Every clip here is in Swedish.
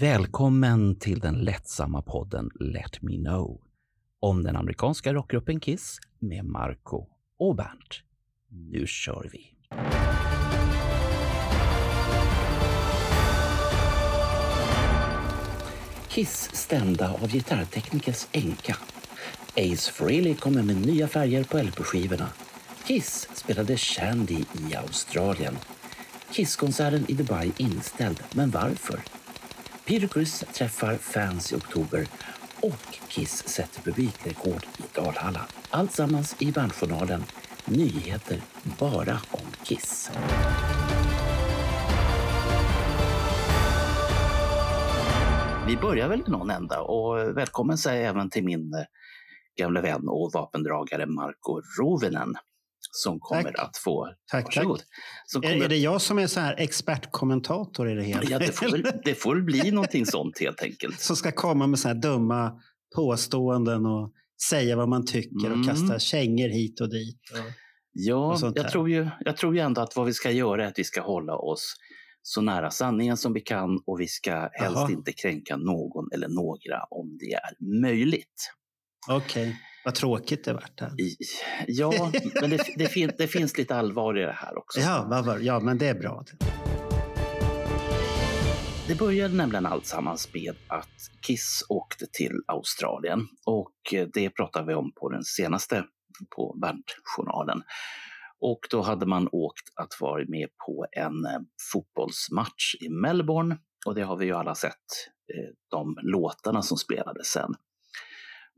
Välkommen till den lättsamma podden Let Me Know om den amerikanska rockgruppen Kiss med Marco och Bernt. Nu kör vi! Kiss stämda av gitarrteknikers änka. Ace Frehley kommer med nya färger på LP-skivorna. Kiss spelade Shandy i Australien. Kisskonserten i Dubai inställd, men varför? Peter Criss träffar fans i oktober och Kiss sätter publikrekord i Dalhalla. Alltsammans i Bandjournalen. Nyheter bara om Kiss. Vi börjar väl i någon ända och välkommen säger även till min eh, gamle vän och vapendragare Marco Rovinen som kommer Tack. att få... Tack, varsågod. tack. Är, kommer, är det jag som är så här expertkommentator i det hela? ja, det, får väl, det får väl bli någonting sånt helt enkelt. som ska komma med så här dumma påståenden och säga vad man tycker Mm. och kasta kängor hit och dit. Och, Ja, och jag tror, ju, jag tror ju ändå att vad vi ska göra är att vi ska hålla oss så nära sanningen som vi kan och vi ska helst Jaha. inte kränka någon eller några om det är möjligt. Okej, vad tråkigt det vart. Ja, men det, det, fin, det finns lite allvar i det här också. Ja, ja, men det är bra. Det började nämligen alltsammans med att Kiss åkte till Australien och det pratar vi om på den senaste på Bandjournalen. Och då hade man åkt att vara med på en eh, fotbollsmatch i Melbourne och det har vi ju alla sett, eh, de låtarna som spelades sen.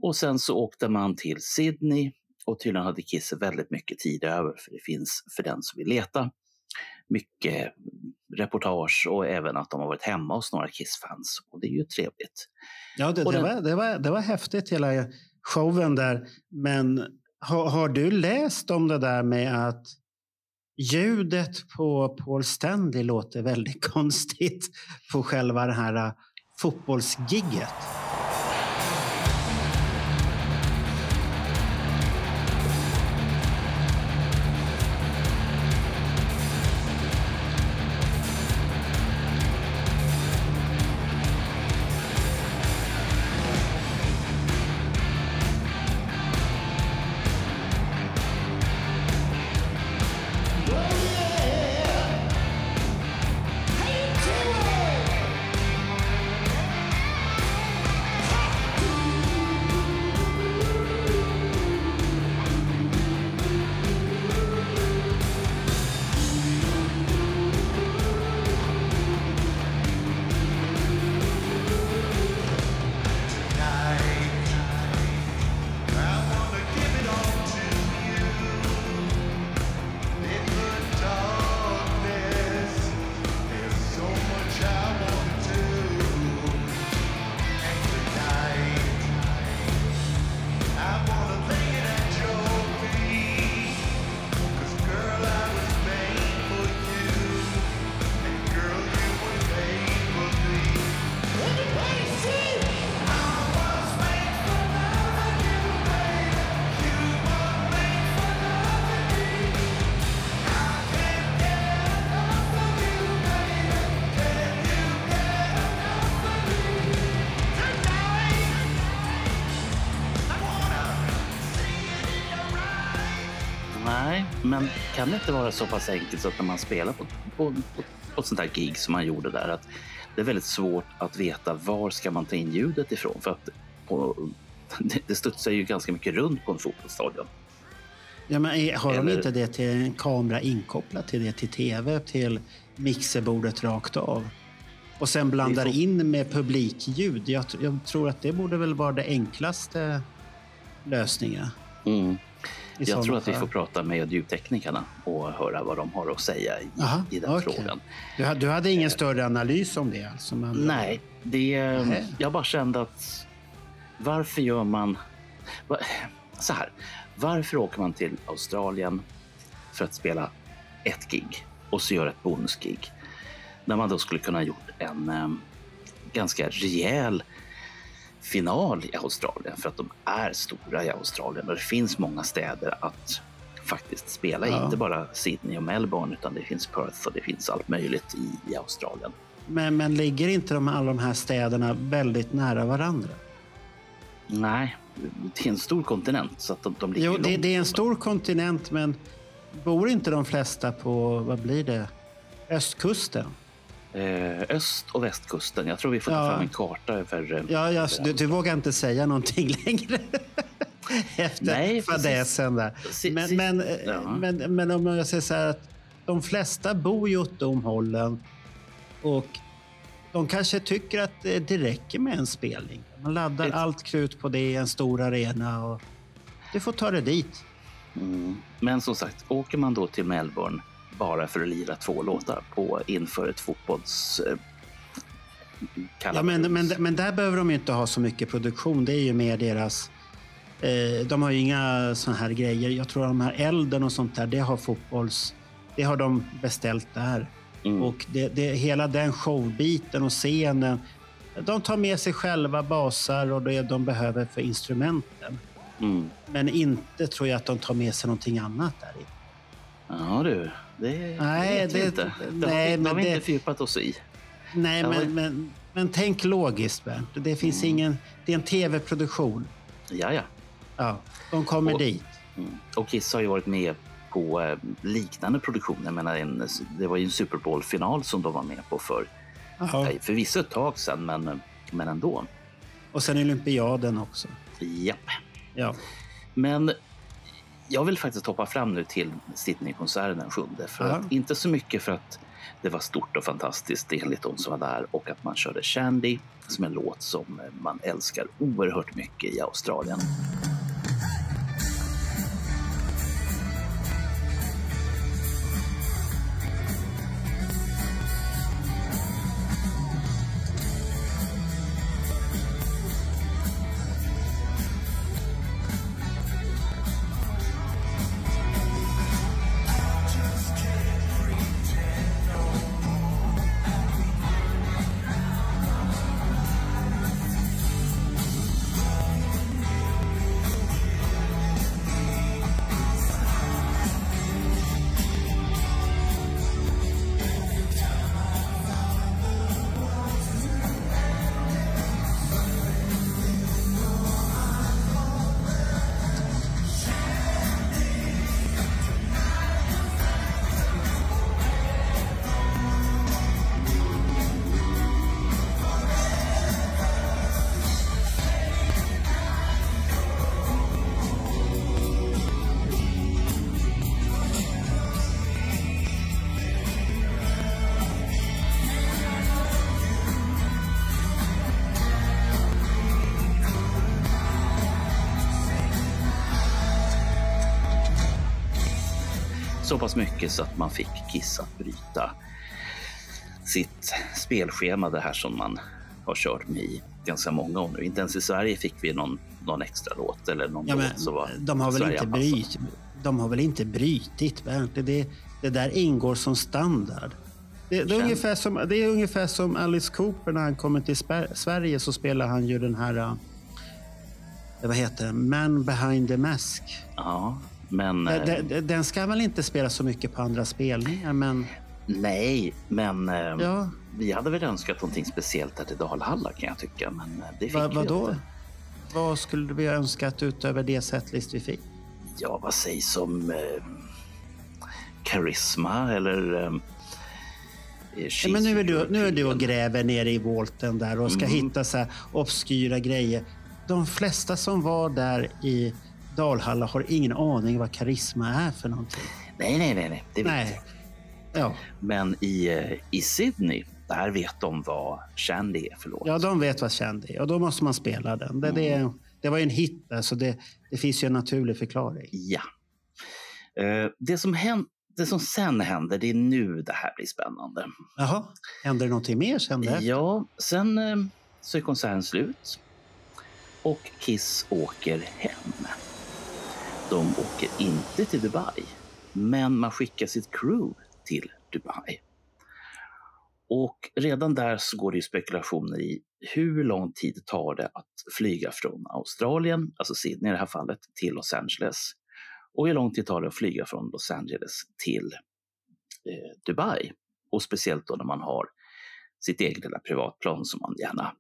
Och sen så åkte man till Sydney och tydligen hade Kiss väldigt mycket tid över för det finns för den som vill leta mycket reportage och även att de har varit hemma hos några Kiss-fans. Och det är ju trevligt. Ja, det, det, den- var, det, var, det var häftigt hela showen där. Men har, har du läst om det där med att ljudet på Paul Stanley låter väldigt konstigt på själva det här äh, fotbollsgigget? Men kan det inte vara så pass enkelt så att när man spelar på, på, på, på ett sånt här gig som man gjorde där, att det är väldigt svårt att veta var ska man ta in ljudet ifrån? För att på, det, det studsar ju ganska mycket runt på en fotbollsstadion. Ja, men har de Eller- inte det till en kamera inkopplat till det, till tv, till mixerbordet rakt av? Och sen blandar får- in med publikljud. Jag, jag tror att det borde väl vara det enklaste lösningen. Mm. Jag tror att vi får prata med ljudteknikerna och höra vad de har att säga i, Aha, i den okej. frågan. Du, du hade ingen större analys om det alltså? Men... Nej, det, Nej. jag bara kände att varför gör man... va- Så här, varför åker man till Australien för att spela ett gig och så gör ett bonusgig? När man då skulle kunna ha gjort en eh, ganska rejäl final i Australien för att de är stora i Australien och det finns många städer att faktiskt spela. Ja. Inte bara Sydney och Melbourne utan det finns Perth och det finns allt möjligt i, i Australien. Men, men ligger inte de, alla de här städerna väldigt nära varandra? Nej, det är en stor kontinent. Så att de, de ligger Jo, det, det är en stor kontinent, men bor inte de flesta på, vad blir det, östkusten? Eh, öst och västkusten. Jag tror vi får ta fram en karta över... eh, Ja, ja, över du, du vågar inte säga någonting längre. Efter Nej, fadäsen där. Men, men, Ja. men, men om jag säger så här att de flesta bor ju åt de hållen och de kanske tycker att det det räcker med en spelning. Man laddar Det- allt krut på det i en stor arena och du får ta det dit. Mm. Men som sagt, åker man då till Melbourne bara för att lira två låtar på inför ett fotbolls... Eh, Ja, men, men, men där behöver de inte ha så mycket produktion. Det är ju mer deras... Eh, de har ju inga såna här grejer. Jag tror att de här elden och sånt där, det har fotbolls... Det har de beställt där. Mm. Och det, det, hela den showbiten och scenen. De tar med sig själva basar och det de behöver för instrumenten. Mm. Men inte tror jag att de tar med sig någonting annat där. Ja du, det Nej, vet vi det- inte. Det nej, har, vi- det har men vi det- inte fördjupat oss i. Nej, men, men- men, men tänk logiskt Bernt. Det finns Mm. ingen... Det är en tv-produktion. Ja, ja. Ja, de kommer Och- dit. Mm. Och Kiss har ju varit med på eh, liknande produktioner. Jag menar, en, det var ju en Super Bowl-final som de var med på för förvisso ett tag sedan, men, men ändå. Och sen olympiaden också. Japp. Ja. Men jag vill faktiskt hoppa fram nu till Sydney-konserten den sjunde. För Ja. att, inte så mycket för att det var stort och fantastiskt enligt de som var där och att man körde Shandy som en låt som man älskar oerhört mycket i Australien. Så pass mycket så att man fick Kiss att bryta sitt spelschema, det här som man har kört med i ganska många år nu. Inte ens i Sverige fick vi någon, någon extra låt eller någon Ja, låt som var de, har väl inte bryt, de har väl inte brytit? Det, det där ingår som standard. Det, det, är ungefär som, det är ungefär som Alice Cooper när han kommer till Sverige så spelar han ju den här... äh, Vad heter den? Man behind the mask. Ja, men Den- eh, Den, den ska väl inte spela så mycket på andra spelningar, men nej, men eh, ja, vi hade väl önskat någonting speciellt här till Dalhalla kan jag tycka, men eh, det fick vad, vi vadå? inte. Vad skulle vi önskat utöver det setlist vi fick? Ja, vad sägs om eh, Karisma eller eh, Ja, men nu är, du, nu är du och gräver nere i volten där och ska Mm. hitta så här obskyra grejer. De flesta som var där i Dalhalla har ingen aning vad karisma är för någonting. Nej, nej, nej, nej, det vet Nej. jag. Ja, Men i, eh, i Sydney, där vet de vad Shandy är för låt. ja, de vet vad känd är och då måste man spela den. Det, det, det var ju en hit där, så det, det finns ju en naturlig förklaring. Ja. Eh, det, som händer, det som sen händer, det är nu det här blir spännande. Jaha, hände det någonting mer sen det? Ja, sen eh, så är konserten slut och Kiss åker hem. De åker inte till Dubai, men man skickar sitt crew till Dubai. Och redan där så går det ju spekulationer i hur lång tid tar det att flyga från Australien, alltså Sydney i det här fallet, till Los Angeles. Och hur lång tid tar det att flyga från Los Angeles till eh, Dubai? Och speciellt då när man har sitt eget lilla privatplan som man gärna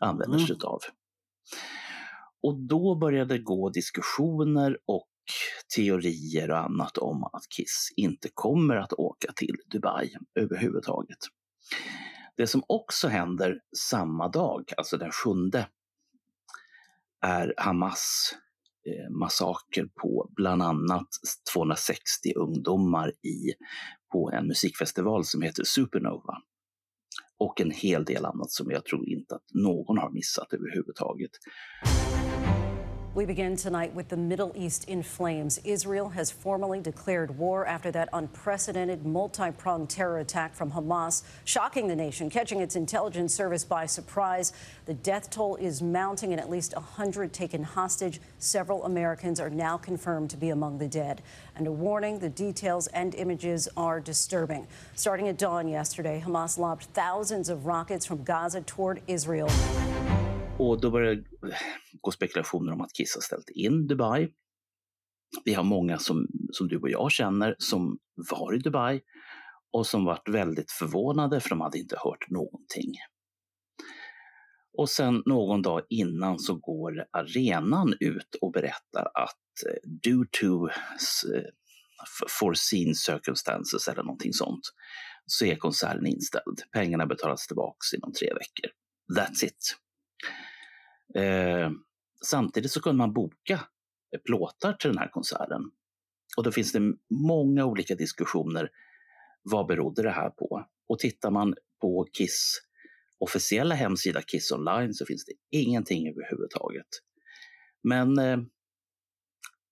använder Mm. sig av. Och då började det gå diskussioner och teorier och annat om att Kiss inte kommer att åka till Dubai överhuvudtaget. Det som också händer samma dag, alltså den sjunde, är Hamas eh, massaker på bland annat 260 ungdomar i, på en musikfestival som heter Supernova. Och en hel del annat som jag tror inte att någon har missat överhuvudtaget. We begin tonight with the Middle East in flames. Israel has formally declared war after that unprecedented multi pronged terror attack from Hamas, shocking the nation, catching its intelligence service by surprise. The death toll is mounting, and at least 100 taken hostage. Several Americans are now confirmed to be among the dead. And a warning the details and images are disturbing. Starting at dawn yesterday, Hamas lobbed thousands of rockets from Gaza toward Israel. Och då börjar det gå spekulationer om att Kiss har ställt in Dubai. Vi har många som, som du och jag känner som var i Dubai och som varit väldigt förvånade för de hade inte hört någonting. Och sen någon dag innan så går arenan ut och berättar att eh, due to eh, foreseen circumstances eller någonting sånt så är konserten inställd. Pengarna betalas tillbaks inom tre veckor. That's it. Eh, samtidigt så kunde man boka eh, plåtar till den här konserten. Och då finns det många olika diskussioner. Vad berodde det här på? Och tittar man på Kiss officiella hemsida Kiss online så finns det ingenting överhuvudtaget. Men eh,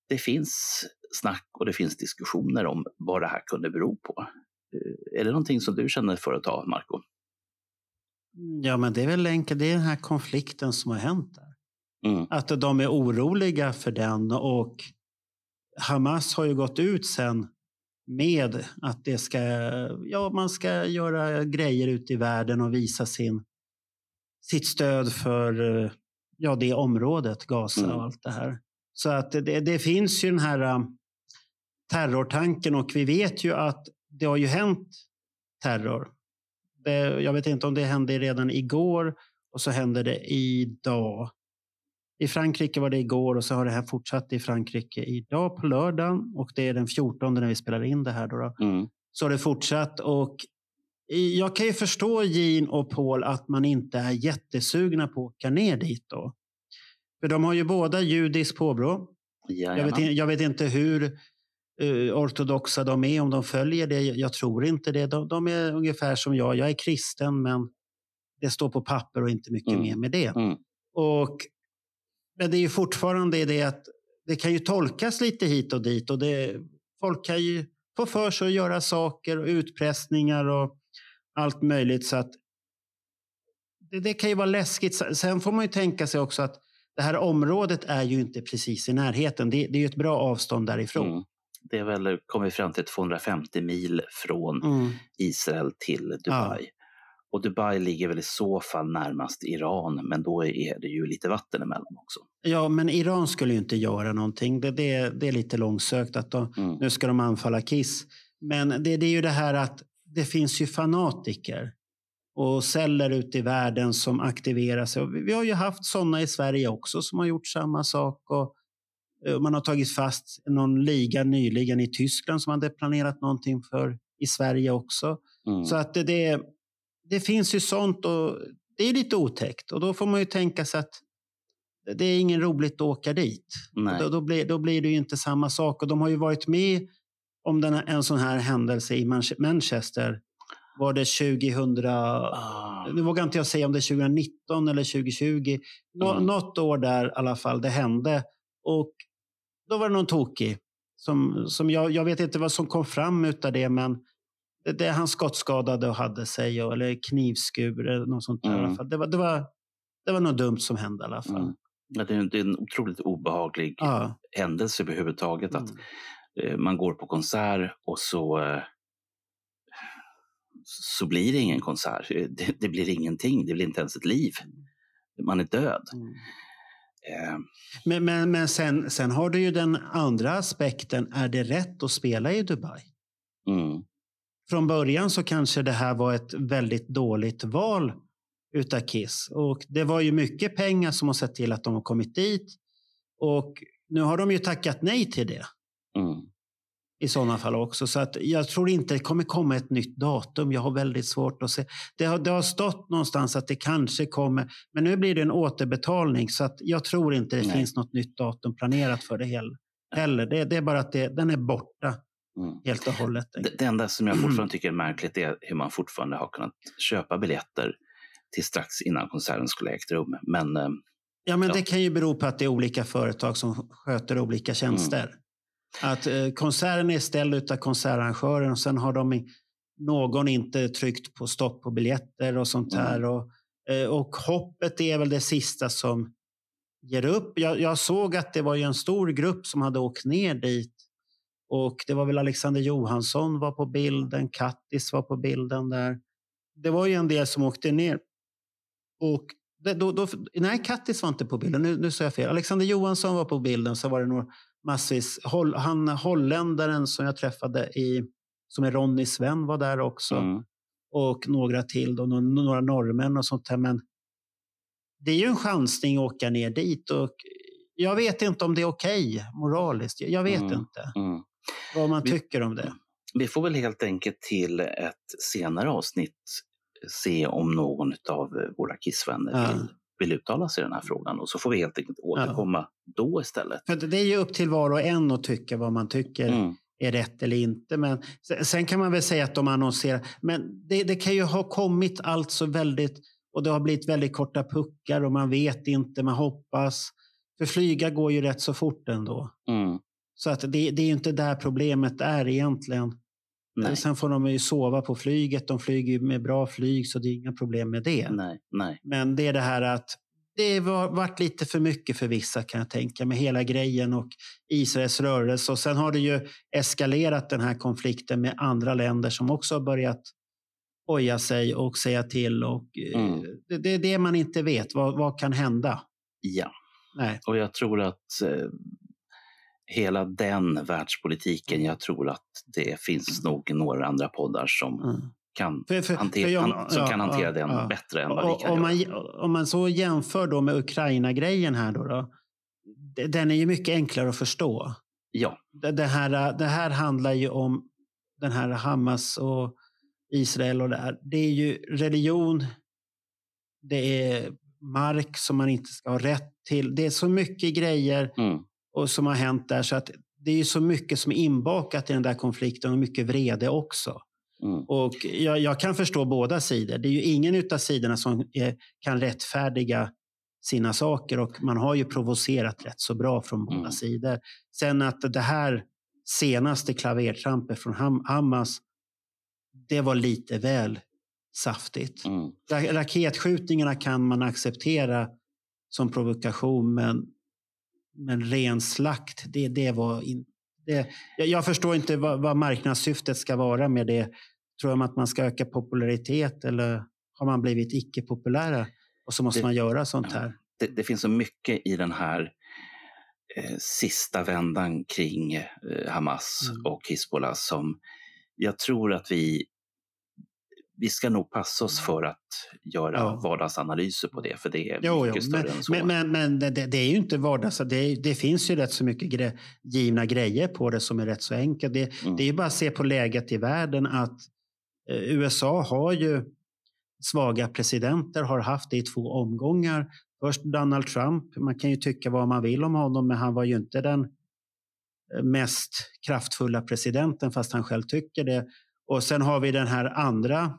det finns snack och det finns diskussioner om vad det här kunde bero på. Eh, är det någonting som du känner för att ta, Marco? Ja, men det är väl enkelt. Det är den här konflikten som har hänt där. Mm. Att de är oroliga för den och Hamas har ju gått ut sen med att det ska, ja, man ska göra grejer ute i världen och visa sin, sitt stöd för ja, det området, Gaza Mm. och allt det här. Så att det, det finns ju den här eh, terrortanken och vi vet ju att det har ju hänt terror. Det, jag vet inte om det hände redan igår och så hände det idag. I Frankrike var det igår och så har det här fortsatt i Frankrike idag på lördagen och det är den 14 när vi spelar in det här. Då, då. Mm. Så har det fortsatt och jag kan ju förstå Jean och Paul att man inte är jättesugna på att åka ner dit då. För de har ju båda judiskt påbrå. Jag vet, jag vet inte hur eh, ortodoxa de är, om de följer det. Jag, jag tror inte det. De, de är ungefär som jag. Jag är kristen, men det står på papper och inte mycket Mm. mer med det. Mm. Och, men det är ju fortfarande det att det kan ju tolkas lite hit och dit. Och det, folk kan ju få för sig att göra saker och utpressningar och allt möjligt. Så att det, det kan ju vara läskigt. Sen får man ju tänka sig också att det här området är ju inte precis i närheten. Det, det är ju ett bra avstånd därifrån. Mm. Det är väl, kommer fram till 250 mil från Mm. Israel till Dubai. Och Dubai ligger väl i så fall närmast Iran, men då är det ju lite vatten emellan också. Ja, men Iran skulle ju inte göra någonting. Det, det, det är lite långsökt att de, Mm. nu ska de anfalla Kiss. Men det, det är ju det här att det finns ju fanatiker och celler ute i världen som aktiverar sig. Vi, vi har ju haft sådana i Sverige också som har gjort samma sak. Och, man har tagit fast någon liga nyligen i Tyskland som hade planerat någonting för i Sverige också. Mm. Så att det, det, det finns ju sånt och det är lite otäckt. Och då får man ju tänka sig att det är ingen roligt att åka dit. Då, då, blir, då blir det ju inte samma sak. Och de har ju varit med om den, en sån här händelse i Manche- Manchester. Var det 2000... Ah. Nu vågar inte jag säga om det är 2019 eller 2020. Nå, Mm. Något år där i alla fall det hände. Och då var det någon tokig. Som, som jag, jag vet inte vad som kom fram utav det, men det, det, han skottskadade och hade sig, och- eller knivskur eller något sånt där. i alla Mm. fall. Det, var, det, var, det var något dumt som hände i alla fall. Mm. Det, är, en- det är en otroligt obehaglig Ja. händelse överhuvudtaget. Att Mm. eh, man går på konsert och så, eh, så blir det ingen konsert. Det, det blir ingenting, det blir inte ens ett liv. Man är död. Mm. Eh, Men, men, men sen, sen har du ju den andra aspekten. Är det rätt att spela i Dubai? mm. från början så kanske det här var ett väldigt dåligt val utav Kiss. Och det var ju mycket pengar som har sett till att de har kommit dit. Och nu har de ju tackat nej till det. Mm. I sådana fall också. Så att jag tror inte det kommer komma ett nytt datum. Jag har väldigt svårt att se. Det har, det har stått någonstans att det kanske kommer. Men nu blir det en återbetalning. Så att jag tror inte det Nej. finns något nytt datum planerat för det heller. Det, det är bara att det, den är borta Mm. helt och hållet. Det, det enda som jag fortfarande tycker är märkligt är hur man fortfarande har kunnat köpa biljetter till strax innan konserten skulle ha ägt rum. Men eh, Ja, men Ja. Det kan ju bero på att det är olika företag som sköter olika tjänster. Mm. Att eh, konserten är ställd av konsertarrangören och sen har de någon inte tryckt på stopp på biljetter och sånt Mm. här. Och, eh, och hoppet är väl det sista som ger upp. Jag, jag såg att det var ju en stor grupp som hade åkt ner dit. Och det var väl Alexander Johansson var på bilden, Kattis var på bilden där. Det var ju en del som åkte ner. Och det, då, då, nej, Kattis var inte på bilden. Nu, nu sa jag fel. Alexander Johansson var på bilden. Så var det nog massvis. Holl, han holländaren som jag träffade i, som är Ronny Sven var där också. mm, Och några till, då, några, norrmän och sånt där. Men det är ju en chansning att åka ner dit. Och jag vet inte om det är okej moraliskt. Jag vet Mm. inte mm. vad man Vi- tycker om det. Vi får väl helt enkelt till ett senare avsnitt se om någon av våra Kissvänner vill, vill uttala sig i den här frågan. Och så får vi helt enkelt återkomma då istället. Det är ju upp till var och en att tycka vad man tycker. Mm. är rätt eller inte. Men sen- kan man väl säga att de annonserar. Men det, det kan ju ha kommit allt så väldigt och det har blivit väldigt korta puckar och man vet inte, man hoppas. För flyga går ju rätt så fort ändå. Mm. Så att det, det är ju inte där problemet är egentligen. Nej, Sen får de ju sova på flyget. De flyger med bra flyg så det är inga problem med det. nej, nej. Men det är det här att det har varit lite för mycket för vissa kan jag tänka med hela grejen och Israels rörelse. Och sen har det ju eskalerat den här konflikten med andra länder som också har börjat oja sig och säga till. Och, eh, Mm. det, det är det man inte vet. Vad, vad kan hända? Ja, Nej. och jag tror att eh, hela den världspolitiken, jag tror att det finns nog några andra poddar som Mm. kan, För- för- hantera, för jag- han- som ja, kan hantera ja, den ja. bättre än vad vi Och, kan om, göra. man, om man så jämför då med Ukraina-grejen här då, då. Den är ju mycket enklare att förstå. Ja, det, det, här, det här handlar ju om den här Hamas och Israel och det här. Det är ju religion. Det är mark som man inte ska ha rätt till. Det är så mycket grejer mm. Och som har hänt där så att det är så mycket som är inbakat i den där konflikten och mycket vrede också. Mm. Och jag, jag kan förstå båda sidor. Det är ju ingen av sidorna som är, kan rättfärdiga sina saker och man har ju provocerat rätt så bra från båda Mm. sidor. Sen att det här senaste klavertrampet från Ham Hamas, det var lite väl saftigt. Mm. Ra- Raketskjutningarna kan man acceptera som provokation, men, men ren slakt, det, det var in, det, jag, förstår inte vad, vad marknadssyftet ska vara med det. Tror de att man ska öka popularitet eller har man blivit icke-populära och så måste Det- man göra sånt här? det, det finns så mycket i den här eh, sista vändan kring eh, Hamas Mm. och Hizbollah som jag tror att vi vi ska nog passa oss för att göra Ja. vardagsanalyser på det, för det är Jo, mycket jo. större Men, än så. men, men, men det, det det är ju inte vardags. Det, det finns ju rätt så mycket gre, givna grejer på det som är rätt så enkelt. Det, Mm. det är ju bara att se på läget i världen att eh, USA har ju svaga presidenter, har haft det i två omgångar. Först Donald Trump, man kan ju tycka vad man vill om honom, men han var ju inte den eh, mest kraftfulla presidenten, fast han själv tycker det. Och sen har vi den här andra,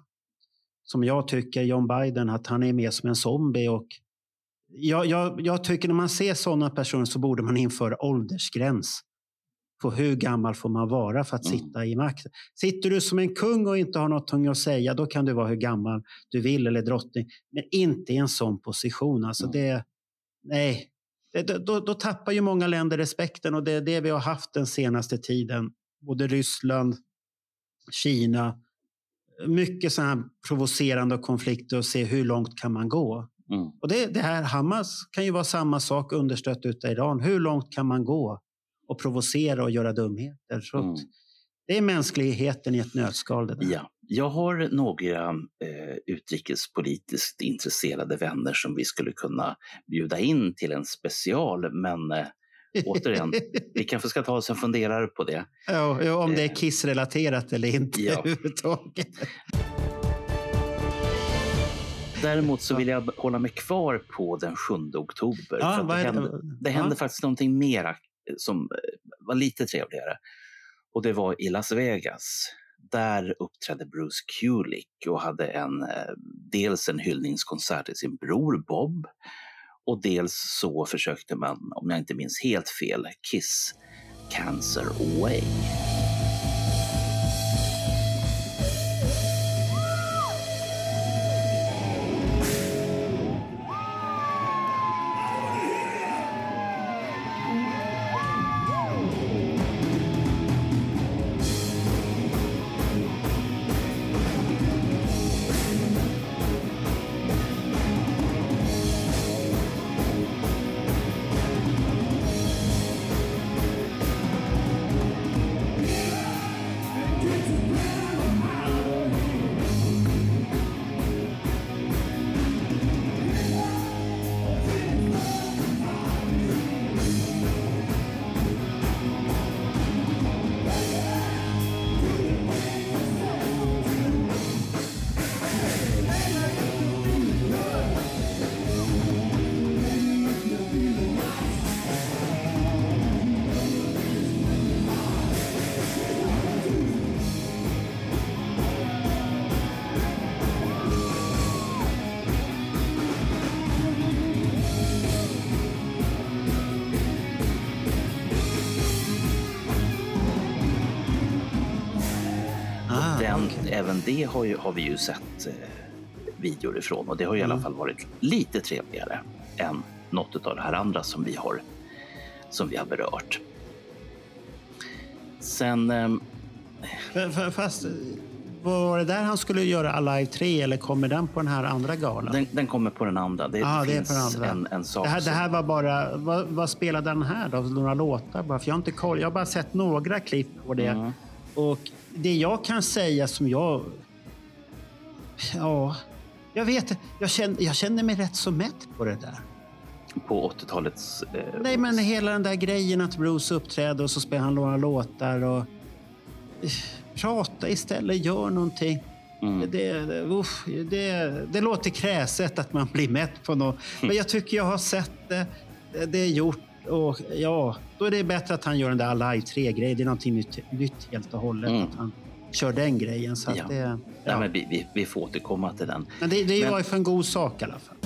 som jag tycker, John Biden, att han är mer som en zombie. Och jag, jag, jag tycker när man ser sådana personer så borde man införa åldersgräns på hur gammal får man vara för att Mm. sitta i makten. Sitter du som en kung och inte har något att säga, då kan du vara hur gammal du vill eller drottning. Men inte i en sån position. Alltså Mm. det, nej, det, då, då tappar ju många länder respekten och det är det vi har haft den senaste tiden. Både Ryssland, Kina. Mycket sådana här provocerande konflikter och se hur långt kan man gå. Mm. Och det, det här Hamas kan ju vara samma sak understött utav Iran. Hur långt kan man gå och provocera och göra dumheter? Så Mm. det är mänskligheten i ett nötskal. Ja, jag har några eh, utrikespolitiskt intresserade vänner som vi skulle kunna bjuda in till en special, men eh, återigen, vi kanske ska ta oss en funderare på det. Ja, om det är Kiss-relaterat eller inte Ja. överhuvudtaget. Däremot så vill jag hålla mig kvar på den 7 oktober. Ja, det hände, det hände Ja. faktiskt någonting mera eh, som eh, var lite trevligare. Och det var i Las Vegas. Där uppträdde Bruce Kulick och hade en, eh, dels en hyllningskonsert till sin bror Bob och dels så försökte man, om jag inte minns helt fel, Kiss Cancer Away. Även det har, ju, har vi ju sett eh, videor ifrån och det har i alla Mm. fall varit lite trevligare än något av det här andra som vi har, som vi har berört. Sen, ehm, f- Fast eh, var det där han skulle göra Alive 3 eller kommer den på den här andra galan? den, den kommer på den andra. Det, det det är finns den andra. en, en sak det, här, det som- här var bara, vad, vad spelade den här då? Några låtar bara? För jag har inte koll. Jag har bara sett några klipp på det. Mm. Och det jag kan säga som jag... Ja, jag vet jag känner, jag känner mig rätt så mätt på det där. på 80-talets... Eh, Nej, men hela den där grejen att Bruce uppträder och så spelar han några låtar och... Eh, Prata istället, gör någonting. mm, Det, det, uff, det, det låter kräset att man blir mätt på något. Men jag tycker jag har sett. Det- Det är gjort. Och ja, då är det bättre att han gör den där Alive 3-grejen. Det är någonting nytt, nytt helt och hållet. Mm. Att han kör den grejen. Så Ja. det, ja. nej, men vi, vi, vi får återkomma till den. Men det, det Men- var ju för en god sak i alla fall.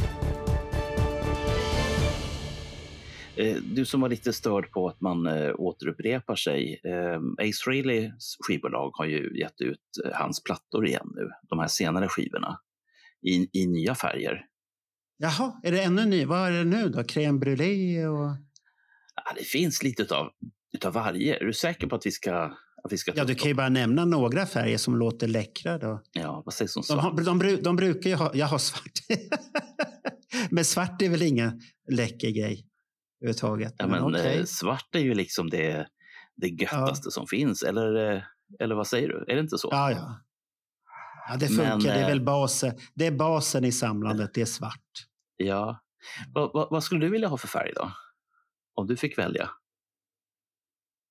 Eh, Du som var lite störd på att man eh, återupprepar sig. Eh, Ace Frehley's skivbolag har ju gett ut hans plattor igen nu, de här senare skivorna, i, i nya färger. Jaha, är det ännu ny? Vad är det nu då? Crème brûlée och... Ja, det finns lite utav, utav varje. Är du säker på att vi ska... Att vi ska Ja, du kan ju bara nämna några färger som låter läckra då. Ja, vad sägs om De, svart? har, de, bru- de brukar ju ha... Jag har svart. Men svart är väl ingen läcker grej överhuvudtaget. Ja, men, okej. eh, svart är ju liksom det, det göttaste som finns. Eller, eh, eller vad säger du? Är det inte så? Ja, ja. ja det Men, funkar. det är eh, väl basen. Det är basen i samlandet. Det är svart. Ja. Vad, vad, vad skulle du vilja ha för färg då? Om du fick välja?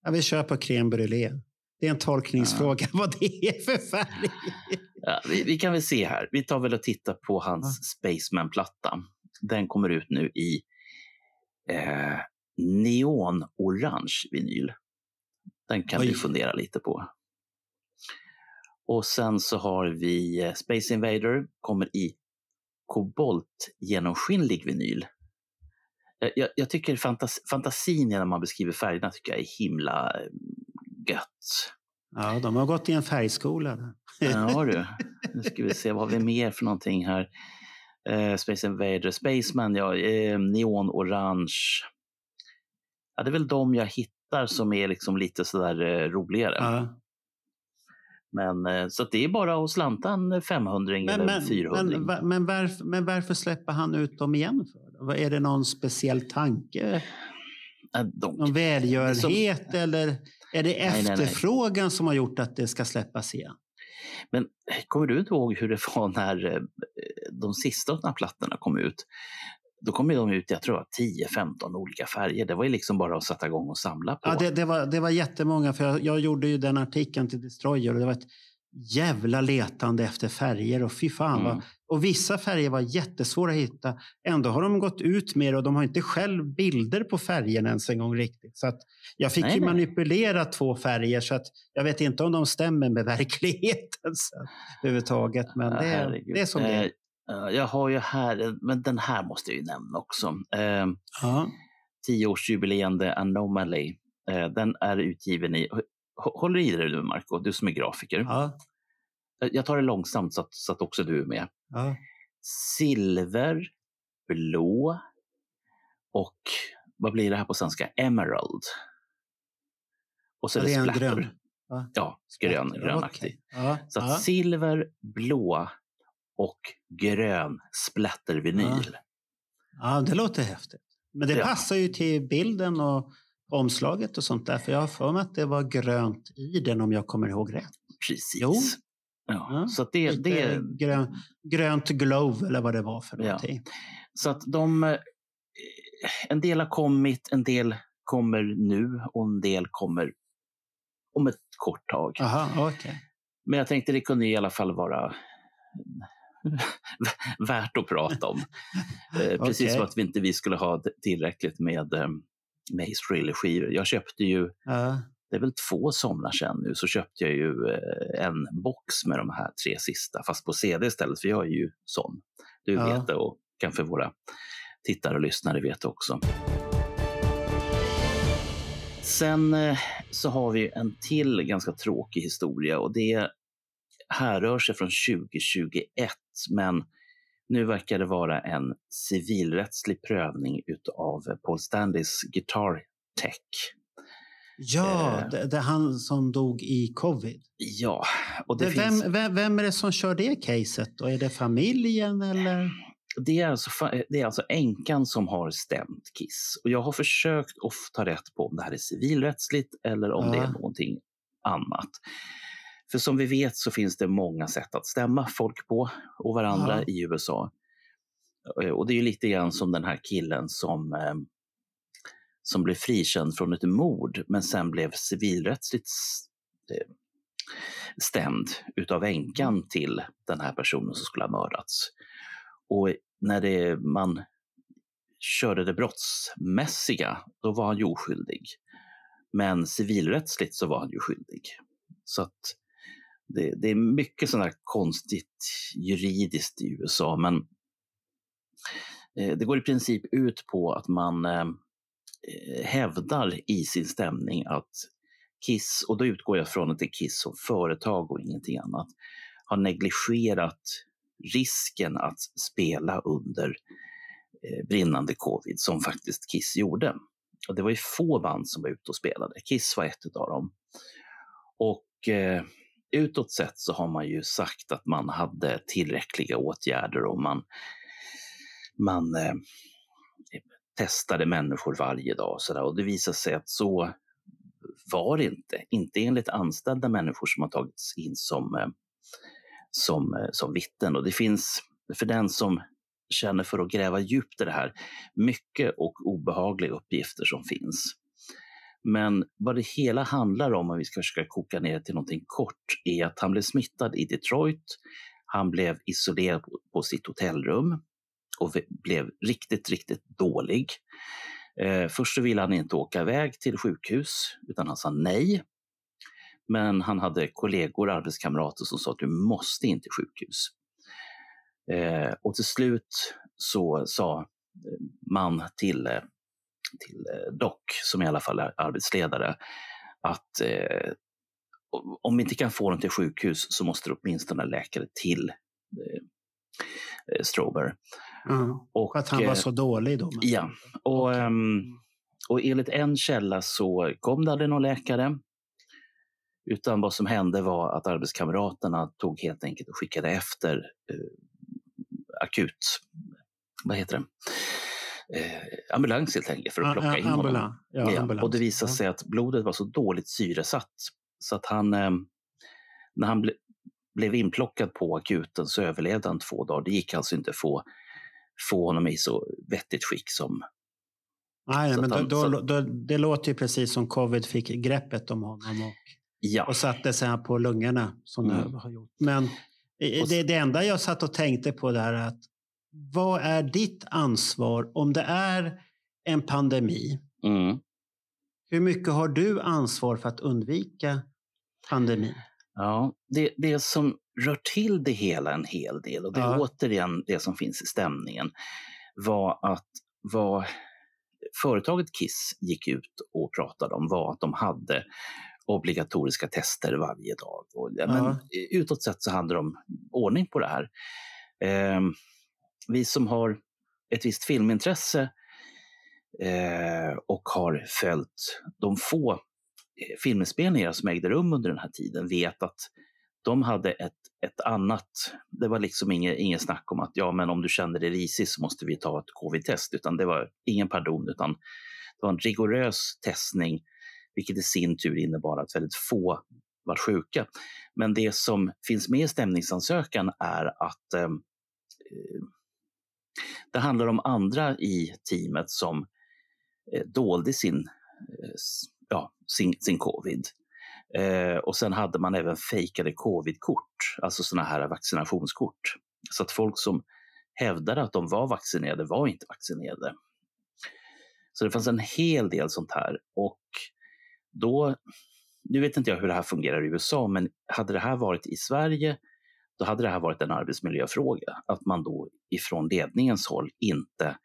Ja, vi kör på crème brûlée. Det är en tolkningsfråga vad det är för färg. Ja, vi, vi kan väl se här. Vi tar väl och tittar på hans Spaceman-platta. Den kommer ut nu i eh, neonorange vinyl. Den kan Oj. du fundera lite på. Och sen så har vi eh, Space Invader, kommer i koboltgenomskinlig vinyl. Jag, jag, jag tycker fantas, fantasin när man beskriver färgerna tycker jag är himla eh, gött. Ja, de har gått i en färgskola. Ja du, nu ska vi se vad har vi mer för någonting här. Eh, Space Invader, Spaceman, ja, eh, neonorange. Ja, det är väl de jag hittar som är liksom lite sådär eh, roligare. Ja. Men, eh, så det är bara att slanta en 500 Men, eller men, 400 men, men, varför, men varför släpper han ut dem igen? För? Är det någon speciell tanke? de, Någon välgörenhet som, eller är det efterfrågan nej, nej. som har gjort att det ska släppas igen? Men kommer du inte ihåg hur det var när eh, de sista av plattorna kom ut? Då kom de ut, jag tror 10-15 olika färger. Det var ju liksom bara att sätta igång och samla på. Ja, det, det, var, det var jättemånga, för jag, jag gjorde ju den artikeln till Destroyer och det var ett jävla letande efter färger och fy fan. Mm. Och vissa färger var jättesvåra att hitta. Ändå har de gått ut med det och de har inte själv bilder på färgerna ens en gång riktigt. Så att jag fick nej, ju manipulera två färger så att jag vet inte om de stämmer med verkligheten så, överhuvudtaget. Men det, det är som det är. Eh, jag har ju här, men den här måste jag ju nämna också. Eh, ja. Tioårsjubileende Anomaly. Eh, den är utgiven i, håller i dig nu Marco, du som är grafiker. Ja. Jag tar det långsamt så att, så att också du är med. Ja. Silver, blå och vad blir det här på svenska? Emerald. Och så är det, det splatter. Grön. Ja, grön, grönaktig. Okay. Så ja. silver, blå och grön splattervinyl. Ja. ja, det låter häftigt. Men det passar ju till bilden och omslaget och sånt där. För jag har för mig att det var grönt i den om jag kommer ihåg rätt. Precis. Jo. Ja, ja. Så det, det... Grön, grönt glow eller vad det var för någonting. Ja. Så att de... Eh, en del har kommit, en del kommer nu och en del kommer om ett kort tag. Aha, okay. Men jag tänkte det kunde i alla fall vara värt att prata om. Eh, precis okay. som att vi inte vi skulle ha tillräckligt med eh, Mace Frehley-skivor. Jag köpte ju, uh. det är väl två somrar sedan nu, så köpte jag ju eh, en box med de här tre sista, fast på CD istället, för jag är ju sån. Du uh. vet det och kanske våra tittare och lyssnare vet också. Sen så har vi en till ganska tråkig historia och det härrör sig från 2021, men nu verkar det vara en civilrättslig prövning av Paul Stanleys Guitar Tech. Ja, eh, det, det är han som dog i covid. Ja. Och det, det finns... vem, vem, är det som kör det caset? Då? Är det familjen eller? Det är, alltså, det är alltså änkan som har stämt Kiss. Och jag har försökt att ta rätt på om det här är civilrättsligt eller om ja. det är någonting annat. För som vi vet så finns det många sätt att stämma folk på och varandra ja. i USA. Eh, och det är ju lite grann som den här killen som, eh, som blev frikänd från ett mord men sen blev civilrättsligt eh, stämd utav änkan mm. till den här personen som skulle ha mördats. Och när det, man körde det brottsmässiga, då var han ju oskyldig. Men civilrättsligt så var han ju skyldig. Så att det, det är mycket sådant konstigt juridiskt i USA, men eh, det går i princip ut på att man eh, eh, hävdar i sin stämning att Kiss, och då utgår jag från att det är Kiss som företag och ingenting annat, har negligerat risken att spela under eh, brinnande covid som faktiskt Kiss gjorde. Och det var ju få band som var ute och spelade. Kiss var ett av dem. Och eh, utåt sett så har man ju sagt att man hade tillräckliga åtgärder och man, man eh, testade människor varje dag. Och, så där. och det visar sig att så var det inte. Inte enligt anställda människor som har tagits in som, eh, som, eh, som vittnen. Och det finns, för den som känner för att gräva djupt i det här, mycket och obehagliga uppgifter som finns. Men vad det hela handlar om, om vi ska försöka koka ner till någonting kort, är att han blev smittad i Detroit. Han blev isolerad på sitt hotellrum och blev riktigt, riktigt dålig. Eh, först så ville han inte åka iväg till sjukhus, utan han sa nej. Men han hade kollegor, och arbetskamrater som sa att du måste in till sjukhus. Eh, och till slut så sa eh, man till eh, till eh, Doc, som i alla fall är arbetsledare, att eh, om vi inte kan få dem till sjukhus så måste det åtminstone läkare till eh, eh Strober. Mm. Och, att han var så dålig då? Ja, och, okay. um, och enligt en källa så kom det aldrig någon läkare. Utan vad som hände var att arbetskamraterna tog helt enkelt och skickade efter eh, akut, vad heter det? Eh, ambulans helt enkelt för att plocka in honom. Ja, ja, och det visade sig att blodet var så dåligt syresatt så att han, eh, när han ble, blev inplockad på akuten så överlevde han två dagar. Det gick alltså inte att få, få honom i så vettigt skick som... Nej, men han, då, då, då, det låter ju precis som covid fick greppet om honom och, ja. och satte sig på lungorna som mm. det har gjort. Men det, det enda jag satt och tänkte på där är att vad är ditt ansvar om det är en pandemi? Mm. Hur mycket har du ansvar för att undvika pandemin? Ja, det, det som rör till det hela en hel del och det är ja. återigen det som finns i stämningen var att vad företaget Kiss gick ut och pratade om var att de hade obligatoriska tester varje dag. Och, ja, men utåt sett så hade de ordning på det här. Eh, vi som har ett visst filmintresse eh, och har följt de få eh, filminspelningar som ägde rum under den här tiden vet att de hade ett, ett annat, det var liksom inget, inget snack om att ja men om du känner dig risig så måste vi ta ett covid-test utan det var ingen pardon utan det var en rigorös testning vilket i sin tur innebar att väldigt få var sjuka. Men det som finns med i stämningsansökan är att eh, det handlar om andra i teamet som eh, dolde sin, eh, ja, sin, sin covid. Eh, och sen hade man även fejkade covidkort, alltså sådana här vaccinationskort. Så att folk som hävdade att de var vaccinerade var inte vaccinerade. Så det fanns en hel del sånt här. Och då, nu vet inte jag hur det här fungerar i USA, men hade det här varit i Sverige då hade det här varit en arbetsmiljöfråga. Att man då ifrån ledningens håll inte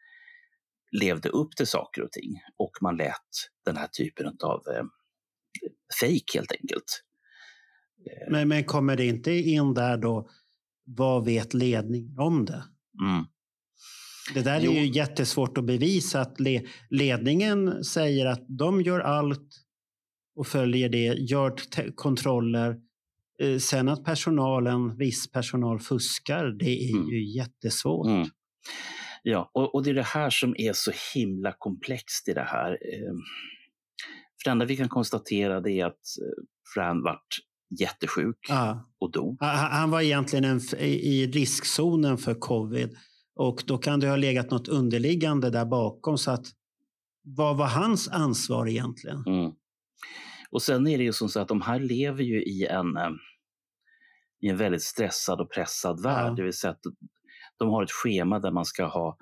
levde upp till saker och ting och man lät den här typen av eh, fejk helt enkelt. Eh. Men, men kommer det inte in där då, vad vet ledningen om det? Mm. Det där jo. är ju jättesvårt att bevisa att le ledningen säger att de gör allt och följer det, gör kontroller sen att personalen, viss personal fuskar, det är mm. ju jättesvårt. Mm. Ja, och, och, det är det här som är så himla komplext i det här. Ehm, för det enda vi kan konstatera det är att eh, Fran vart jättesjuk ja. och dog. Han var egentligen en, i riskzonen för covid och då kan det ha legat något underliggande där bakom. Så att, vad var hans ansvar egentligen? Mm. Och sen är det ju som så att de här lever ju i en, eh, i en väldigt stressad och pressad värld. Ja. Det vill säga att de har ett schema där man ska ha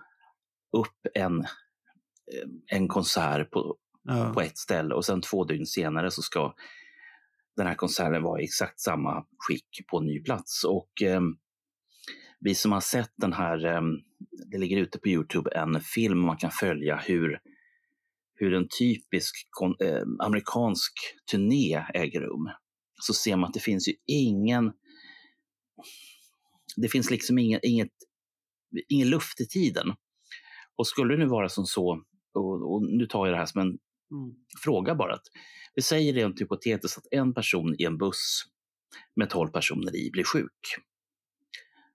upp en, eh, en konsert på, ja. på ett ställe och sen två dygn senare så ska den här konserten vara i exakt samma skick på en ny plats. Och eh, vi som har sett den här, eh, det ligger ute på Youtube en film man kan följa hur hur en typisk eh, amerikansk turné äger rum så ser man att det finns ju ingen det finns liksom ingen, inget, ingen luft i tiden. Och skulle det nu vara som så, och, och nu tar jag det här som en mm. fråga bara, att vi säger rent hypotetiskt att en person i en buss med 12 personer i blir sjuk.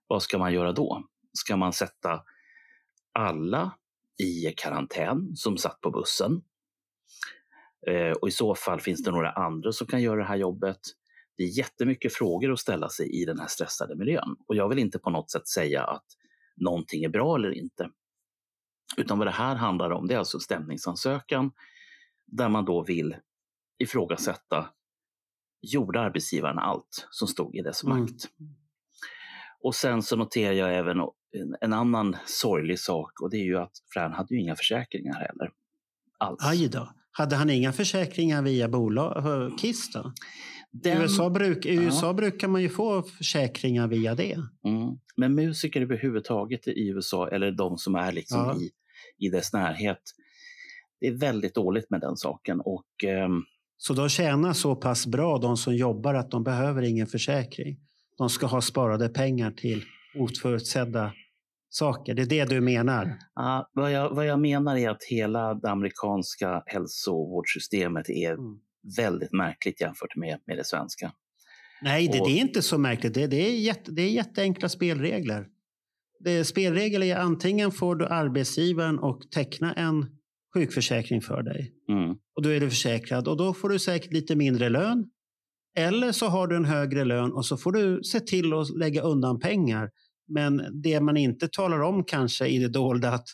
Vad ska man göra då? Ska man sätta alla i karantän som satt på bussen. Eh, och i så fall finns det några andra som kan göra det här jobbet. Det är jättemycket frågor att ställa sig i den här stressade miljön och jag vill inte på något sätt säga att någonting är bra eller inte. Utan vad det här handlar om det är alltså stämningsansökan där man då vill ifrågasätta gjorde arbetsgivaren allt som stod i dess mm. Och sen så noterar jag även en, annan sorglig sak och det är ju att Fran hade ju inga försäkringar heller. Alls. Aj då. Hade han inga försäkringar via bolag, eh, Kiss då? Den, I USA, bruk, I USA ja. brukar man ju få försäkringar via det. Mm. Men musiker överhuvudtaget i USA, eller de som är liksom ja. i, i dess närhet, det är väldigt dåligt med den saken. Och, um... Så de tjänar så pass bra, de som jobbar, att de behöver ingen försäkring? De ska ha sparade pengar till oförutsedda saker. Det är det du menar? Ja, vad, jag, vad jag menar är att hela det amerikanska hälsovårdssystemet är mm. väldigt märkligt jämfört med, med det svenska. Nej, det, Och, det är inte så märkligt. Det, det, är jätte, det är jätteenkla spelregler. det, spelregel är antingen får du arbetsgivaren och teckna en sjukförsäkring för dig. Mm. Och då är du försäkrad och då får du säkert lite mindre lön. Eller så har du en högre lön och så får du se till att lägga undan pengar. Men det man inte talar om kanske i det dolda att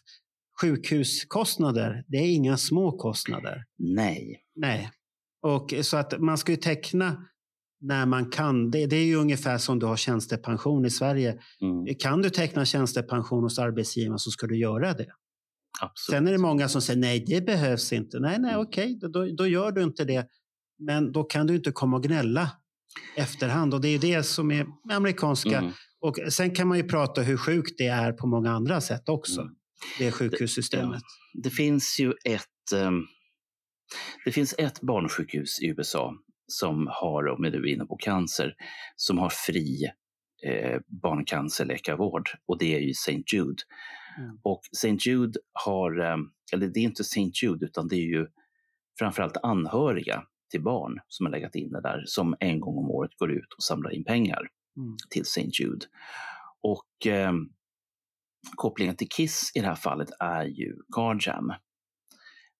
sjukhuskostnader, det är inga små kostnader. Nej. Nej. Och så att man ska ju teckna när man kan. Det, det är ju ungefär som du har tjänstepension i Sverige. Mm. Kan du teckna tjänstepension hos arbetsgivaren så ska du göra det. Absolut. Sen är det många som säger nej, det behövs inte. Nej, nej, Mm. okej, då, då gör du inte det. Men då kan du inte komma och gnälla efterhand. Och det är det som är amerikanska. Mm. Och sen kan man ju prata hur sjukt det är på många andra sätt också. Mm. Det sjukhussystemet. Det finns ju ett, ehm, det finns ett barnsjukhus i USA som har, om du är inne på cancer, som har fri eh, barncancerläkarvård och det är ju St. Jude. Mm. Och St. Jude har, ehm, eller det är inte St. Jude utan det är ju framförallt anhöriga till barn som har legat inne där som en gång om året går ut och samlar in pengar Mm. till St. Jude. Och eh, kopplingen till Kiss i det här fallet är ju Car Jam.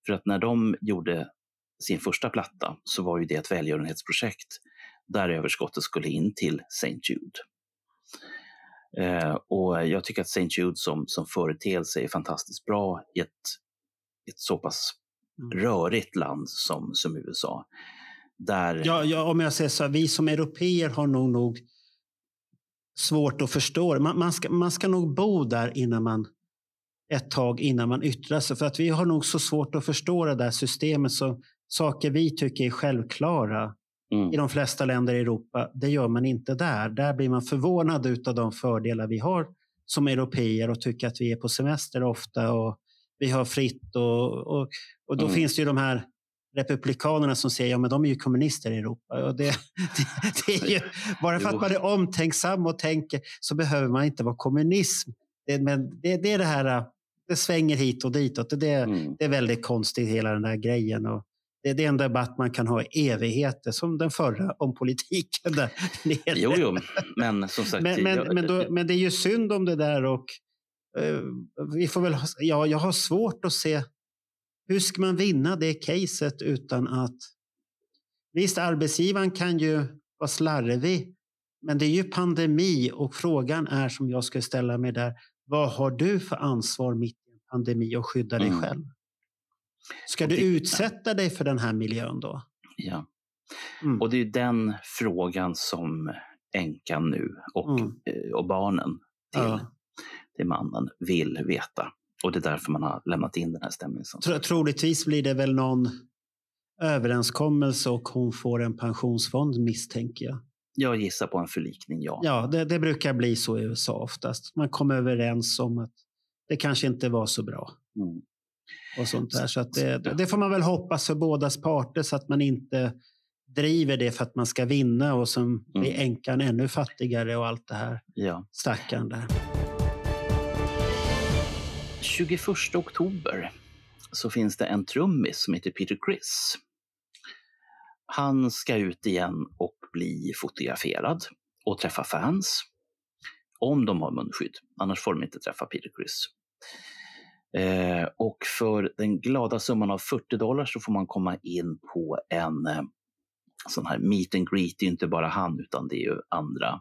För att när de gjorde sin första platta så var ju det ett välgörenhetsprojekt där överskottet skulle in till St. Jude. Eh, och jag tycker att St. Jude som, som företeelse är fantastiskt bra i ett, ett så pass. Rörigt land som, som USA. Där, Ja, ja, om jag säger så här, vi som europeer har nog, nog svårt att förstå. Man, man, ska, man ska nog bo där innan man ett tag innan man yttrar sig. För att vi har nog så svårt att förstå det där systemet. Så saker vi tycker är självklara mm, i de flesta länder i Europa, det gör man inte där. Där blir man förvånad av de fördelar vi har som europeer och tycker att vi är på semester ofta och vi har fritt. Och, och, och då Mm. finns det ju de här republikanerna som säger ja men de är ju kommunister i Europa. Och det, det, det är ju, bara för att man är omtänksam och tänker så behöver man inte vara kommunism. Det, men det, det är det här, det svänger hit och ditåt. Det, det, mm, det är väldigt konstigt hela den där grejen. Och det, är en debatt man kan ha i evigheter, som den förra om politiken. Där nere. jo, jo, men som sagt. Men, men, jag- men, då, men det är ju synd om det där och vi får väl, ja, jag har svårt att se hur ska man vinna det caset utan att... Visst, arbetsgivaren kan ju vara slarvig, men det är ju pandemi och frågan är som jag ska ställa mig där. Vad har du för ansvar mitt i en pandemi och skydda dig Mm. själv? Ska Och du det- utsätta dig för den här miljön då? Ja. Mm. Och det är den frågan som änkan nu och, Mm. eh, och barnen till, Ja. Till mannen vill veta. Och det är därför man har lämnat in den här stämningsansökan. Tro- Troligtvis blir det väl någon överenskommelse och hon får en pensionsfond misstänker jag. Jag gissar på en förlikning, ja. Ja, det, det brukar bli så i USA oftast. Man kommer överens om att det kanske inte var så bra. Mm. och sånt där. Så det, det får man väl hoppas för bådas parter så att man inte driver det för att man ska vinna och sen blir Mm. änkan ännu fattigare och allt det här. ja. Stackarn där. 21 oktober så finns det en trummis som heter Peter Criss. Han ska ut igen och bli fotograferad och träffa fans. Om de har munskydd, annars får de inte träffa Peter Criss. Eh, och för den glada summan av 40 dollar så får man komma in på en eh, sån här meet and greet. Det är inte bara han utan det är ju andra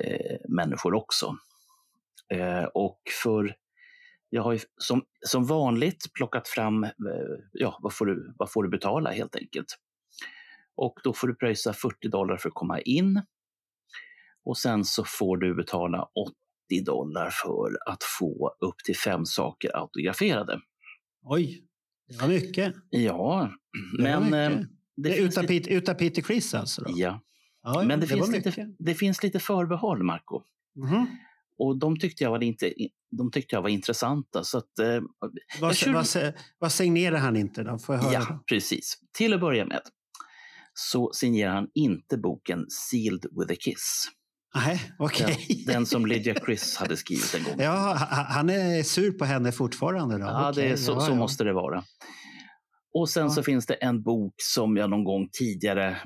eh, människor också. Eh, och för jag har som, som vanligt plockat fram, eh, ja, vad får, du, vad får du betala helt enkelt. Och då får du pröjsa 40 dollar för att komma in. Och sen så får du betala 80 dollar för att få upp till fem saker autograferade. Oj, det var mycket. Ja, Det men... mycket. eh, Det Det finns utan, lite, Peter, utan Peter Criss alltså? Då? ja, Ja, men det, var finns mycket. lite, det finns lite förbehåll, Marco. Mhm. Och de tyckte jag var, inte, de tyckte jag var intressanta. Så att, eh, Vad, jag kör- vad, vad signerar han inte då? Får jag höra? Ja, precis. Till att börja med så signerar han inte boken Sealed with a Kiss. Nej, okej. Den, den som Lydia Chris hade skrivit en gång. Ja, ha- han är sur på henne fortfarande då? Ja, det är så, ja, så ja. måste det vara. Och sen Ja. så finns det en bok som jag någon gång tidigare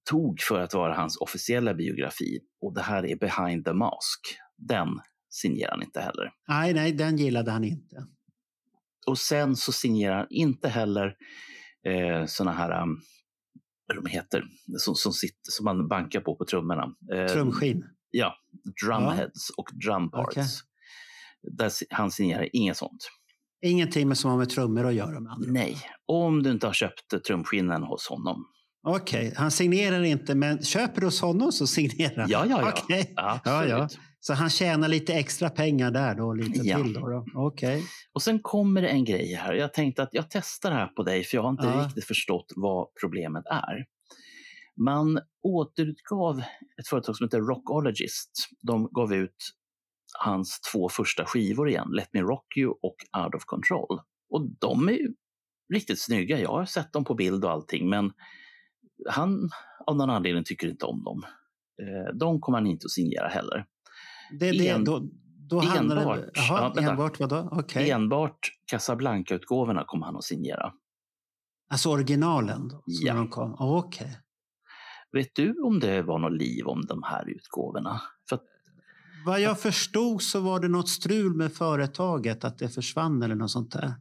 misstog för att vara hans officiella biografi. Och det här är Behind the Mask. Den signerar han inte heller. Nej, nej, den gillade han inte. Och sen så signerar han inte heller eh, såna här, um, vad de heter, som, som, sitter, som man bankar på på trummorna. Eh, Trumskinn? Ja, drumheads ja. och drumparts. Okay. Där han signerar inget sånt. Ingenting med som har med trummor att göra? Med andra. Nej, om du inte har köpt trumskinnen hos honom. Okej, okay. han signerar inte, men köper du hos honom så signerar han? Ja, ja, ja. Okay. ja, ja. Så han tjänar lite extra pengar där då, lite ja. till då? då. Okay. Och sen kommer det en grej här. Jag tänkte att jag testar det här på dig, för jag har inte ja. riktigt förstått vad problemet är. Man återutgav ett företag som heter Rockologist. De gav ut hans två första skivor igen, Let Me Rock You och Out of Control. Och de är ju riktigt snygga. Jag har sett dem på bild och allting, men han av någon anledning tycker inte om dem. Eh, de kommer han inte att signera heller. Det, det, en, då, då enbart, det, aha, ja, enbart vadå? Okay. Enbart Casablanca-utgåvorna kommer han att signera. Alltså originalen? Då, ja. Okej. Okay. Vet du om det var något liv om de här utgåvorna? För att, Vad jag förstod så var det något strul med företaget, att det försvann eller något sånt där.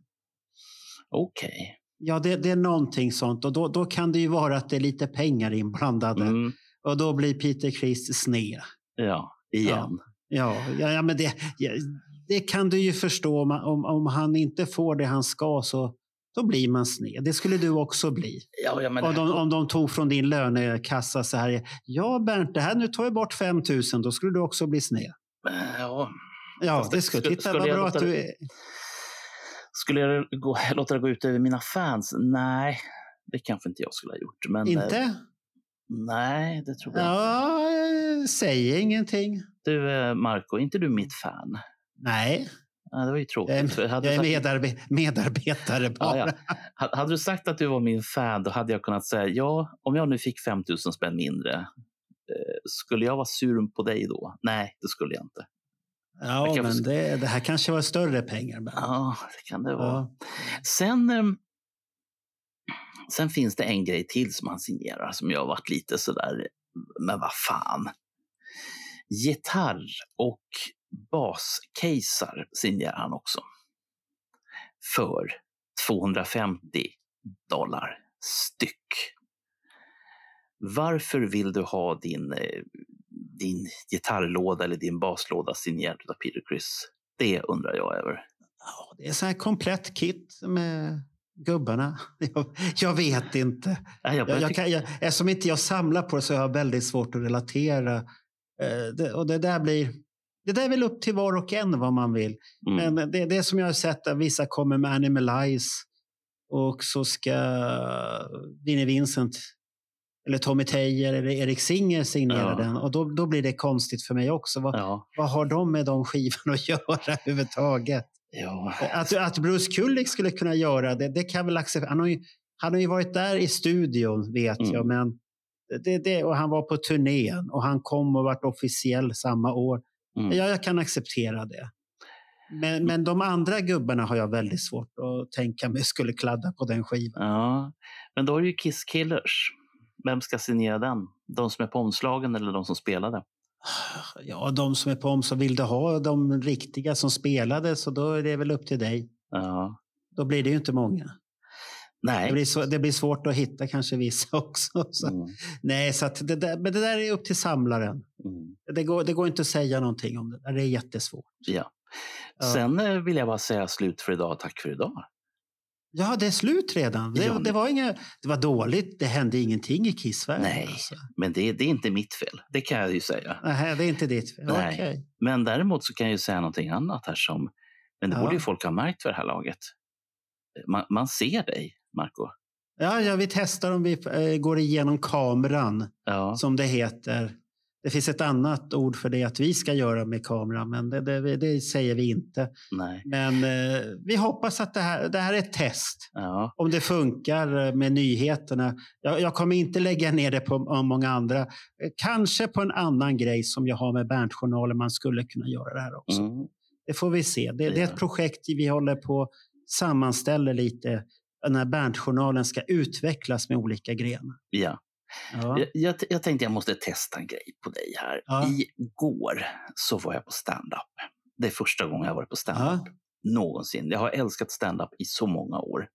Okej. Okay. Ja, det, det, är någonting sånt och då, då kan det ju vara att det är lite pengar inblandade. Mm. Och då blir Peter Chris sned. Ja, igen. Ja, ja, ja men det, det kan du ju förstå. Om, om, han inte får det han ska så då blir man sned. Det skulle du också bli. Ja, ja, men... om, de, om de tog från din lönekassa så här. Ja Bernt, det här, nu tar vi bort 5 000. Då skulle du också bli sned. Ja, ja det skulle, titta skulle vad bra att du är. Skulle jag gå, låta det gå ut över mina fans? Nej, det kanske inte jag skulle ha gjort. Men, inte? Eh, nej, det tror jag ja, inte. Säg ingenting. Du, eh, Marco, är inte du mitt fan? Nej. Ja, det var ju tråkigt. Jag är, jag är medarbe medarbetare bara. Ja, ja. Hade du sagt att du var min fan, då hade jag kunnat säga ja, om jag nu fick 5 000 spänn mindre, eh, skulle jag vara sur på dig då? Nej, det skulle jag inte. Ja, men få... det, det, här kanske var större pengar. Men... Ja, det kan det vara. Ja. Sen, ehm, sen finns det en grej till som han signerar som jag har varit lite sådär, men vad fan. Gitarr och bascaser signerar han också. För 250 dollar styck. Varför vill du ha din eh, din gitarrlåda eller din baslåda signerad av Peter Criss? Det undrar jag över. Ja, det är så här komplett kit med gubbarna. Jag, jag vet inte. Ja, jag jag, jag kan, jag, eftersom inte jag samlar på det så har jag väldigt svårt att relatera. Eh, det, och det där blir... Det där är väl upp till var och en vad man vill. Mm. Men det, det som jag har sett att vissa kommer med Animalize och så ska Vinnie Vincent eller Tommy Tejer eller Erik Singer signerar ja. den. Och då, då blir det konstigt för mig också. Vad, ja. vad har de med de skivorna att göra överhuvudtaget? Ja. Att, att Bruce Kulick skulle kunna göra det, det kan väl acceptera. Han har ju, han har ju varit där i studion, vet mm. jag, men det, det, och han var på turnén och han kom och vart officiell samma år. Mm. Ja, jag kan acceptera det. Men, men de andra gubbarna har jag väldigt svårt att tänka mig skulle kladda på den skivan. Ja, men då är det ju Kiss Killers. Vem ska signera den? De som är på omslagen eller de som spelade? Ja, de som är på omslag. Vill du ha de riktiga som spelade så då är det väl upp till dig. Ja. Då blir det ju inte många. Nej. Det blir, så, det blir svårt att hitta kanske vissa också. Så. Mm. Nej, så det där, men det där är upp till samlaren. Mm. Det, går, det går inte att säga någonting om det. Det är jättesvårt. Ja. Sen ja. vill jag bara säga slut för idag. Tack för idag. Ja, det är slut redan. Det, det, var, inga, det var dåligt. Det hände ingenting i Kissvärlden. Nej, alltså. men det, det, är inte mitt fel. Det kan jag ju säga. Nej, det är inte ditt fel. Nej. Okay. Men däremot så kan jag ju säga någonting annat här som, men det ja. borde ju folk ha märkt för det här laget. Man, man ser dig, Marco. Ja, ja, vi testar om vi äh, går igenom kameran, ja. som det heter. Det finns ett annat ord för det att vi ska göra med kameran, men det, det, det säger vi inte. Nej. Men eh, vi hoppas att det här, det här är ett test. Ja. Om det funkar eh, med nyheterna. Jag, jag, kommer inte lägga ner det på många andra. Kanske på en annan grej som jag har med Berntjournalen. Man skulle kunna göra det här också. Mm. Det får vi se. Det, det, är ett projekt vi håller på sammanställer lite när Berntjournalen ska utvecklas med olika grenar. Ja. Ja. Jag, jag, tänkte jag måste testa en grej på dig här. Ja. Igår så var jag på stand-up det är första gången jag varit på standup Ja. någonsin. Jag har älskat standup i så många år.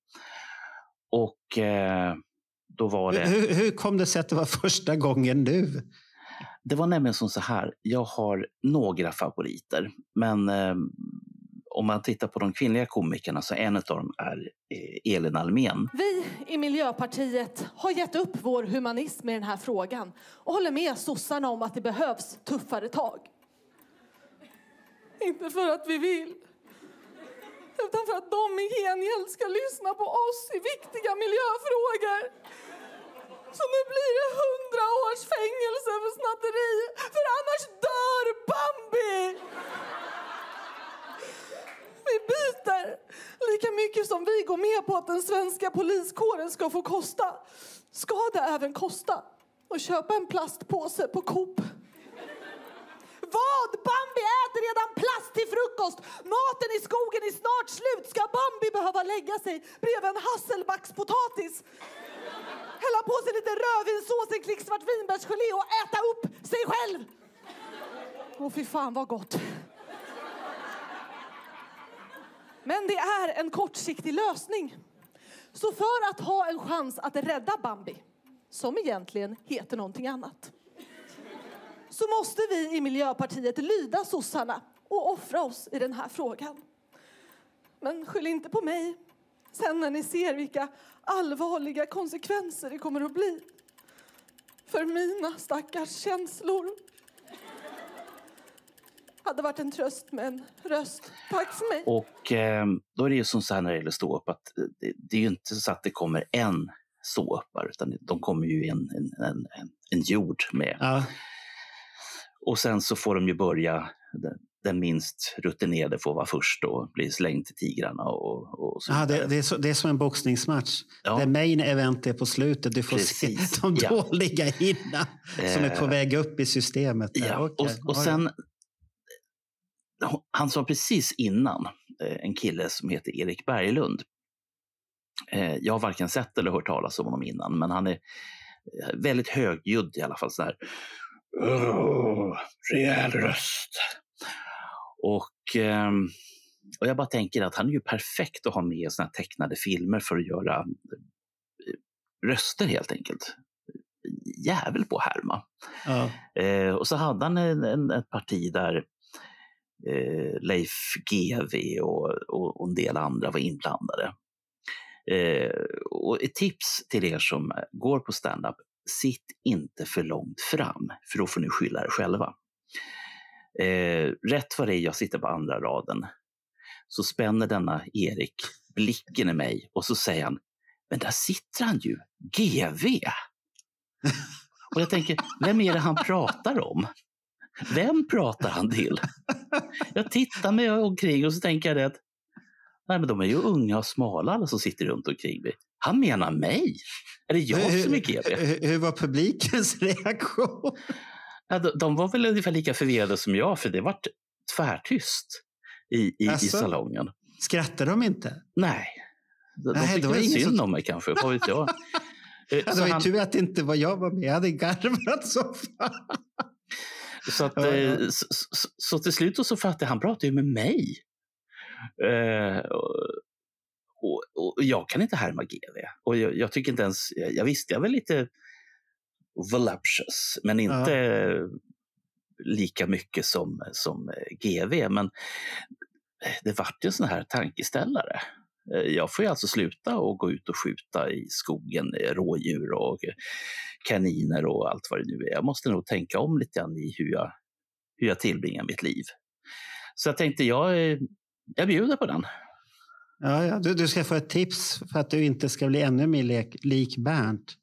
Och eh, då var det... Hur, hur kom det sig att det var första gången nu? Det var nämligen som så här, jag har några favoriter, men eh, om man tittar på de kvinnliga komikerna så en av dem är eh, Elin Almen. Vi i Miljöpartiet har gett upp vår humanism i den här frågan och håller med sossarna om att det behövs tuffare tag. Inte för att vi vill, utan för att de i gengäld ska lyssna på oss i viktiga miljöfrågor. Så nu blir det hundra års fängelse för snatteri, för annars dör Bambi! Vi byter lika mycket som vi går med på att den svenska poliskåren ska få kosta. Ska det även kosta att köpa en plastpåse på Coop? Vad? Bambi äter redan plast till frukost! Maten i skogen är snart slut! Ska Bambi behöva lägga sig bredvid en hasselbackspotatis? Hälla på sig lite rödvinssås, en klick svart vinbärsgelé och äta upp sig själv! Åh fy fan vad gott! Men det är en kortsiktig lösning. Så för att ha en chans att rädda Bambi, som egentligen heter någonting annat, så måste vi i Miljöpartiet lyda sossarna och offra oss i den här frågan. Men skyll inte på mig sen när ni ser vilka allvarliga konsekvenser det kommer att bli. För mina stackars känslor. Hade varit en tröst med en röst. Tack för mig. Och eh, då är det ju som så här när det gäller ståupp att eh, det, det är ju inte så att det kommer en ståuppare utan de kommer ju i en, en, en, en, en jord med. Ja. Och sen så får de ju börja, den, den minst rutinerade får vara först och bli slängd till tigrarna och, och så Ja, vidare. det, det, är så, det är som en boxningsmatch. Ja. Det main event är på slutet. Du får Precis. se de Ja. dåliga innan som är på Eh, väg upp i systemet. där. Ja, Okej. och, och Ja, sen, han sa precis innan, eh, en kille som heter Erik Berglund. Eh, Jag har varken sett eller hört talas om honom innan, men han är eh, väldigt högljudd i alla fall. Så här. "Åh, Rejäl röst. Och, ehm, och jag bara tänker att han är ju perfekt att ha med i såna här tecknade filmer för att göra röster helt enkelt. Jävel på att härma. ja. Eh, och så hade han en, en, ett parti där eh, Leif GW och, och, och en del andra var inblandade. Eh, och ett tips till er som går på stand-up, sitt inte för långt fram, för då får ni skylla er själva. Eh, rätt vad det är, jag sitter på andra raden, så spänner denna Erik blicken i mig och så säger han, men där sitter han ju, GV. Och jag tänker, vem är det han pratar om? Vem pratar han till? Jag tittar mig omkring och så tänker jag det att nej, men de är ju unga och smala alla som sitter runt omkring mig. Han menar mig? Är det jag som är GV? hur, hur var publikens reaktion? Ja, de, de var väl ungefär lika förvirrade som jag, för det var tvärtyst i, i, i Asså? salongen. Skrattar de inte? Nej, de, de Nej, det tyckte väl synd som- om mig kanske, vad vet jag. Eh, Ja, det var ju han- tur att det inte var jag var med. Jag hade garvat så fan. Så, att, Ja, ja. eh, Så, så, så till slut så fattade jag, han pratar ju med mig. Eh, och, och, jag kan inte härma GV. Och jag, jag tycker inte ens, jag, visste jag väl lite voluptuous, men inte lika mycket som, som GV. Men det vart ju en sån här tankeställare. Eh, Jag får ju alltså sluta och gå ut och skjuta i skogen, eh, rådjur och kaniner och allt vad det nu är. Jag måste nog tänka om lite grann i hur jag, hur jag tillbringar mitt liv. Så jag tänkte, jag, eh, jag bjuder på den. Ja, ja. Du, du ska få ett tips för att du inte ska bli ännu mer lik, lik Bernt.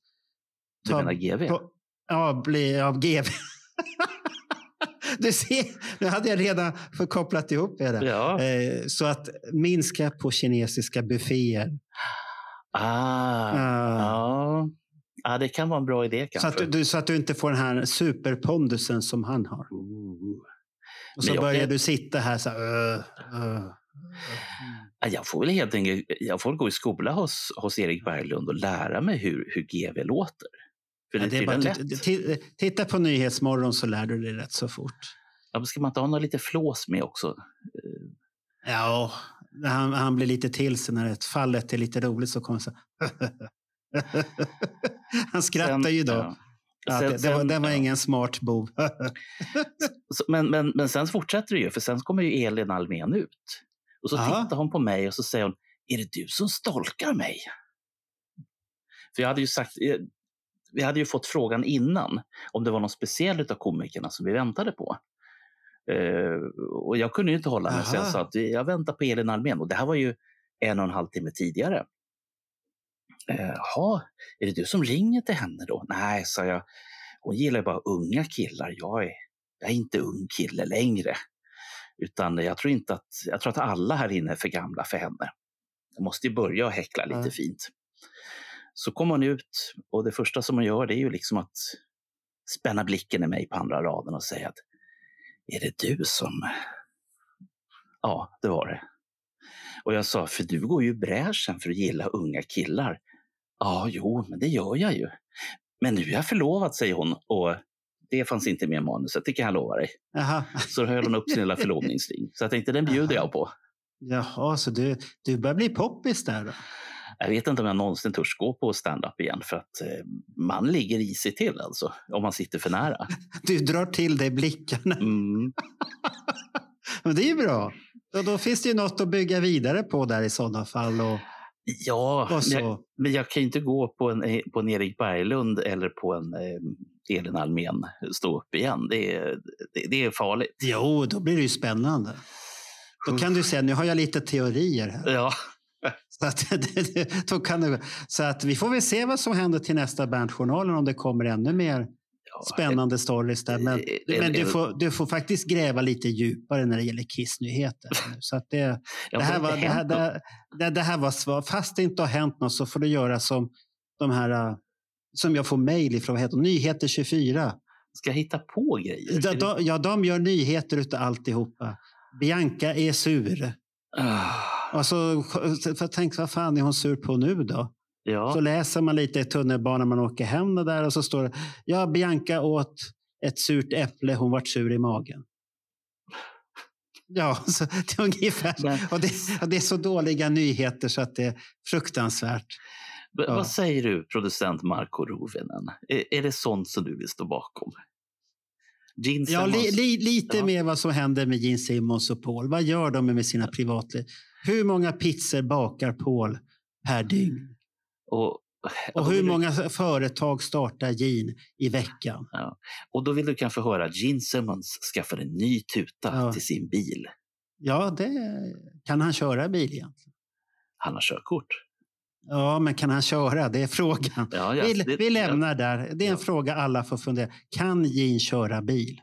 Du menar GV? på- Ja, bli av GV. Du ser, nu hade jag redan förkopplat ihop det. Ja. Eh, Så att minska på kinesiska bufféer. Ah, Ah. ja. ja, det kan vara en bra idé Så kanske. att, du, så att du inte får den här superpondusen som han har. Ooh. Och så börjar jag- du sitta här så här. Uh, uh. Ja, Jag får väl helt enkelt jag får gå i skola hos, hos Erik Berglund och lära mig hur, hur GV låter. För det, Ja, det är bara, lätt. titta på Nyhetsmorgon så lär du dig rätt så fort. Ja, ska man inte ha något lite flås med också? Ja, han, han blir lite till sig när ett fallet är lite roligt så kommer så Han skrattar Sen- ju då. ja. Ja, Sen- det, det, var, det var ja. ingen smart bov. Men, men, men sen fortsätter det ju, för sen kommer ju Elin Almen ut. Och så Aha. tittar hon på mig och så säger hon, är det du som stalkar mig? För jag hade ju sagt, eh, vi hade ju fått frågan innan om det var någon speciell av komikerna som vi väntade på. Eh, och jag kunde ju inte hålla mig så jag sa att jag väntar på Elin Almen och det här var ju en och en halv timme tidigare. Jaha, är det du som ringer till henne då? Nej, sa jag. Hon gillar ju bara unga killar. Jag är, jag är inte ung kille längre. Utan jag tror inte att, jag tror att alla här inne är för gamla för henne. Jag måste ju börja häckla lite Ja. fint. Så kommer hon ut och det första som hon gör det är ju liksom att spänna blicken i mig på andra raden och säga att är det du som... Ja, det var det. Och jag sa, för du går ju bräschen för att gilla unga killar. Ja, jo, men det gör jag ju. Men nu är jag förlovad, säger hon. Och det fanns inte med i manuset, det kan jag lova dig. Jaha. Så höll hon upp sin lilla förlovningsring. Så jag tänkte, den bjuder jag på. Jaha, så du, du börjar bli poppis där då? Jag vet inte om jag någonsin törs gå på stand-up igen för att eh, man ligger i sig till alltså, om man sitter för nära. Du drar till dig blickarna. Mm. Men det är ju bra. Och då finns det ju något att bygga vidare på där i sådana fall. Och, Ja, och men jag, men jag kan ju inte gå på en, eh, på en Erik Berglund eller på en eh, Elin Almen stå upp igen. Det är, det, det är farligt. Jo, då blir det ju spännande. Då kan du säga, nu har jag lite teorier här. Ja, Så att, då kan du, så att vi får väl se vad som händer till nästa Berntjournalen om det kommer ännu mer ja, spännande stories där. Men, Eh, men du, får, du får faktiskt gräva lite djupare när det gäller Kiss-nyheter. Så att det, det, här var, det, här, hänt något. det, det, det här var svar. Fast det inte har hänt något så får du göra som de här äh, som jag får mejl ifrån, vad heter? Nyheter 24. Ska jag hitta på grejer? Ja, de, ja, de gör nyheter utav alltihopa. Bianca är sur. Ah, Och så, för tänkte, vad fan är hon sur på nu då? ja, Så läser man lite i tunnelbanan man åker hem där och så står det, ja, Bianca åt ett surt äpple, hon vart sur i magen. Ja, så det är ungefär. Men- Och det, och det är så dåliga nyheter så att det är fruktansvärt. Ja. Vad säger du, producent Marco Rovinen? Är, är det sånt som du vill stå bakom? Gene Ja, li, li, lite Ja. mer vad som händer med Gene Simmons och Paul. Vad gör de med sina privatliv? Hur många pizzor bakar Paul per dygn? och, Och hur vill du- många företag startar Gene i veckan? Och då vill du kanske höra att Gene Simmons skaffar en ny tuta Ja. till sin bil. Ja, det kan han köra bil egentligen. Han har körkort. Ja, men kan han köra? Det är frågan. Ja, ja, vi, det- vi lämnar där. Det är en Ja. fråga alla får fundera. Kan Gene köra bil?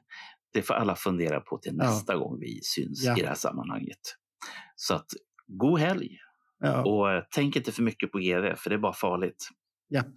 Det får alla fundera på till Ja. nästa gång vi syns Ja. i det här sammanhanget. Så att, god helg! Ja, Och eh, tänk inte för mycket på GV, för det är bara farligt. japp.